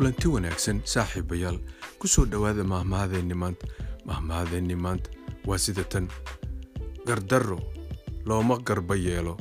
kulanti wanaagsan saaxiibayaal. Ku soo dhowaada mahmahadeenni maanta mahmahadeenni maanta waa sida tan. Gardarro looma garba yeelo.